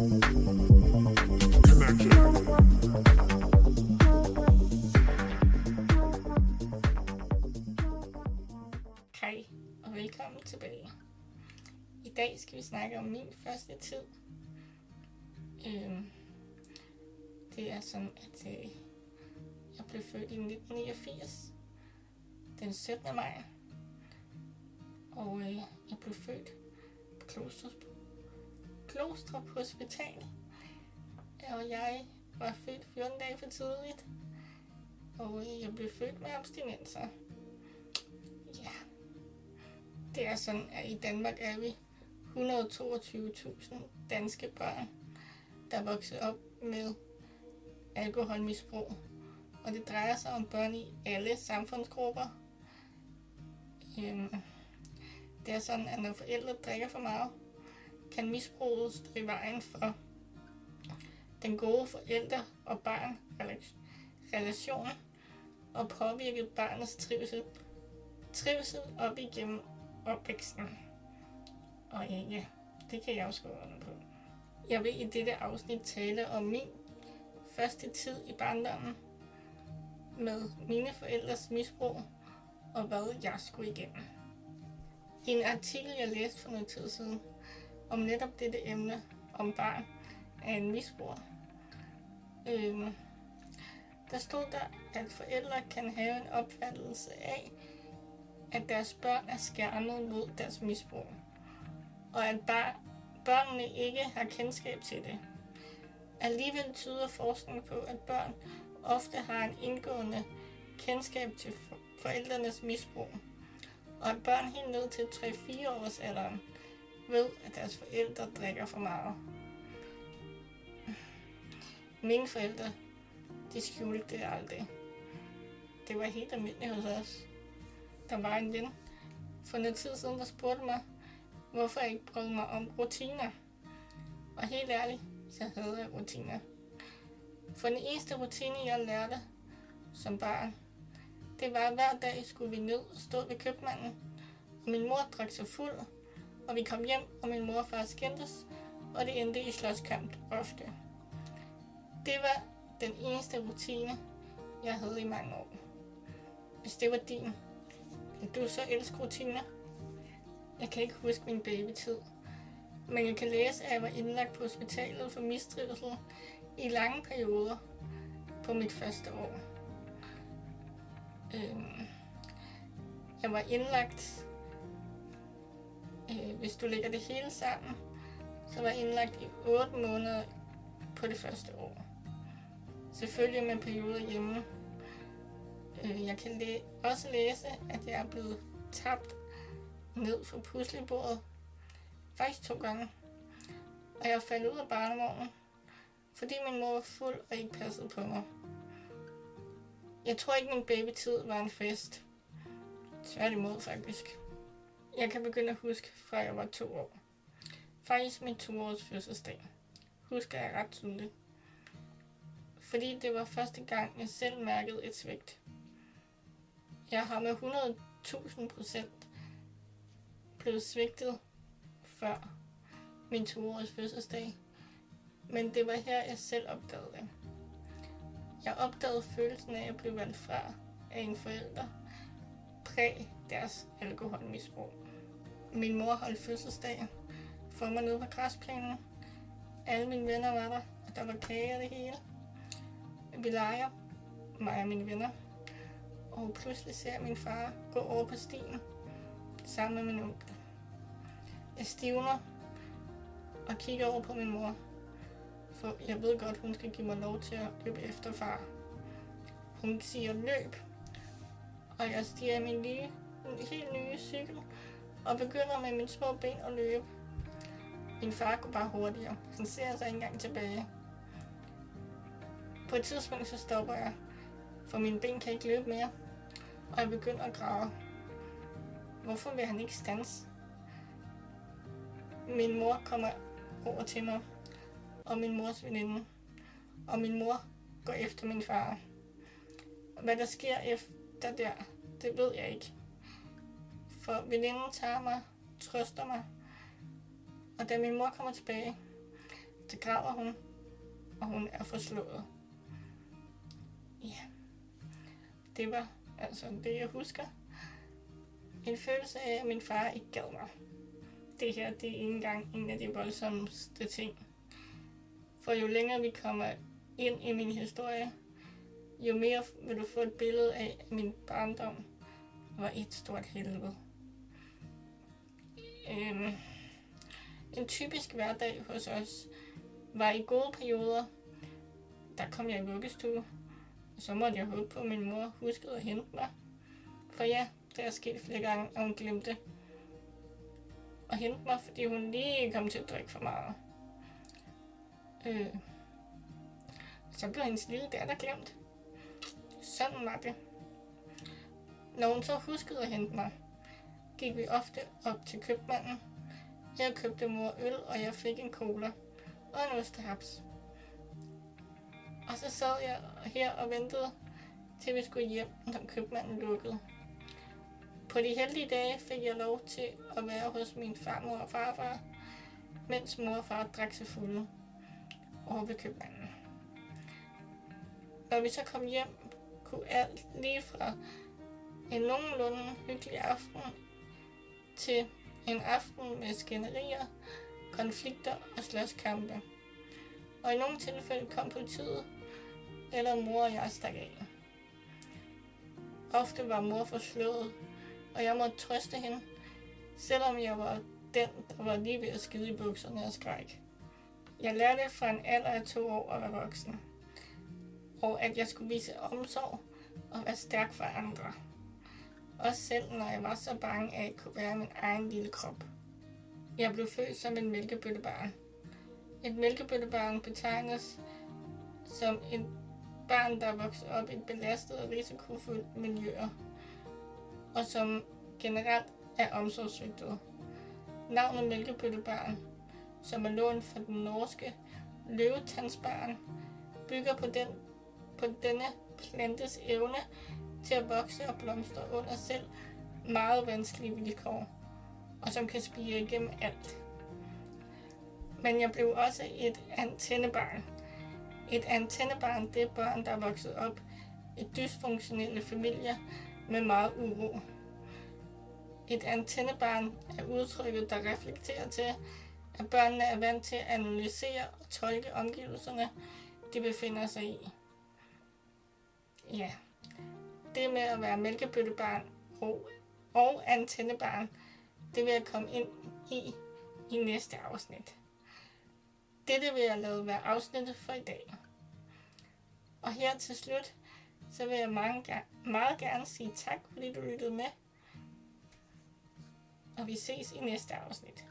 Hej og velkommen tilbage. I dag skal vi snakke om min første tid. Øhm, det er sådan, at øh, jeg blev født i 1989, den 17. maj. Og øh, jeg blev født på Klostrup, Glostrup Hospital. Og jeg var født 14 dage for tidligt. Og jeg blev født med abstinenser. Ja. Det er sådan, at i Danmark er vi 122.000 danske børn, der vokser op med alkoholmisbrug. Og det drejer sig om børn i alle samfundsgrupper. Øhm, det er sådan, at når forældre drikker for meget, kan misbruget stå i vejen for den gode forældre og barn relation og påvirke barnets trivsel, trivsel op igennem opvæksten. Og ikke, det kan jeg også gå under på. Jeg vil i dette afsnit tale om min første tid i barndommen med mine forældres misbrug og hvad jeg skulle igennem. I en artikel, jeg læste for noget tid siden, om netop dette emne om barn af en misbrug, øhm, der stod der, at forældre kan have en opfattelse af, at deres børn er skærmet mod deres misbrug, og at bar- børnene ikke har kendskab til det. Alligevel tyder forskning på, at børn ofte har en indgående kendskab til forældrenes misbrug, og at børn helt ned til 3-4 års alderen ved, at deres forældre drikker for meget. Mine forældre, de skjulte det aldrig. Det var helt almindeligt hos os. Der var en ven for noget tid siden, der spurgte mig, hvorfor jeg ikke brød mig om rutiner. Og helt ærligt, så havde jeg rutiner. For den eneste rutine, jeg lærte som barn, det var, at hver dag skulle vi ned og stå ved købmanden, og min mor drak sig fuld, og vi kom hjem, og min mor og far skændtes, og det endte i slåskamp ofte. Det var den eneste rutine, jeg havde i mange år. Hvis det var din, vil du så elske rutiner? Jeg kan ikke huske min babytid, men jeg kan læse, at jeg var indlagt på hospitalet for mistrivsel i lange perioder på mit første år. Øhm, jeg var indlagt, øh, hvis du lægger det hele sammen, så var jeg indlagt i 8 måneder på det første år. Selvfølgelig med perioder hjemme. Øh, jeg kan læ- også læse, at jeg er blevet tabt ned fra puslebordet. Faktisk to gange. Og jeg faldt ud af barnevognen, fordi min mor var fuld og ikke passede på mig. Jeg tror ikke, min babytid var en fest. Tværtimod faktisk. Jeg kan begynde at huske, fra jeg var to år. Faktisk min toårs fødselsdag. Husker jeg ret tydeligt. Fordi det var første gang, jeg selv mærkede et svigt. Jeg har med 100.000 procent blevet svigtet før min toårs fødselsdag. Men det var her, jeg selv opdagede det. Jeg opdagede følelsen af at blive valgt fra af en forælder præg deres alkoholmisbrug. Min mor holdt fødselsdag for mig nede på græsplænen. Alle mine venner var der, og der var kage og det hele. Vi leger, mig og mine venner. Og pludselig ser jeg min far gå over på stien sammen med min onkel. Jeg stivner og kigger over på min mor, for jeg ved godt, hun skal give mig lov til at løbe efter far. Hun siger løb, og jeg stiger min lige, en helt nye cykel og begynder med mine små ben at løbe. Min far går bare hurtigere. Han ser sig ikke engang tilbage. På et tidspunkt så stopper jeg, for mine ben kan ikke løbe mere, og jeg begynder at græde. Hvorfor vil han ikke stanse? Min mor kommer over til mig, og min mors veninde, og min mor går efter min far. Hvad der sker efter der, det ved jeg ikke. For veninden tager mig, trøster mig, og da min mor kommer tilbage, så græder hun, og hun er forslået. Ja, det var altså det, jeg husker. En følelse af, at min far ikke gad mig. Det her, det er ikke engang en af de voldsomste ting. For jo længere vi kommer ind i min historie, jo mere vil du få et billede af, at min barndom var et stort helvede. Øhm, en typisk hverdag hos os var i gode perioder, der kom jeg i vuggestue, og så måtte jeg håbe på, at min mor huskede at hente mig. For ja, det er sket flere gange, og hun glemte at hente mig, fordi hun lige kom til at drikke for meget. Øh, så blev hendes lille datter glemt. Sådan var det. Når hun så huskede at hente mig, gik vi ofte op til købmanden. Jeg købte mor øl, og jeg fik en cola og en ostehaps. Og så sad jeg her og ventede, til vi skulle hjem, når købmanden lukkede. På de heldige dage fik jeg lov til at være hos min farmor og farfar, mens mor og far drak sig fulde over ved købmanden. Når vi så kom hjem, kunne alt lige fra en nogenlunde hyggelig aften til en aften med skænderier, konflikter og slåskampe. Og i nogle tilfælde kom politiet, eller mor og jeg stak af. Ofte var mor forslået, og jeg måtte trøste hende, selvom jeg var den, der var lige ved at skide i bukserne og skræk. Jeg lærte fra en alder af to år at være voksen, og at jeg skulle vise omsorg og være stærk for andre. Også selv når jeg var så bange af at kunne være min egen lille krop. Jeg blev født som en mælkebøttebarn. Et mælkebøttebarn betegnes som et barn, der vokser op i et belastet og risikofuldt miljøer, og som generelt er omsorgsvigtet. Navnet mælkebøttebarn, som er lånt fra den norske løvetandsbarn, bygger på, den, på denne plantes evne til at vokse og blomstre under selv meget vanskelige vilkår, og som kan spire igennem alt. Men jeg blev også et antennebarn. Et antennebarn, det er børn, der er vokset op i dysfunktionelle familier med meget uro. Et antennebarn er udtrykket, der reflekterer til, at børnene er vant til at analysere og tolke omgivelserne, de befinder sig i. Ja, det med at være mælkebøttebarn og, og antennebarn, det vil jeg komme ind i i næste afsnit. Dette vil jeg lade være afsnittet for i dag. Og her til slut, så vil jeg mange, meget gerne sige tak, fordi du lyttede med. Og vi ses i næste afsnit.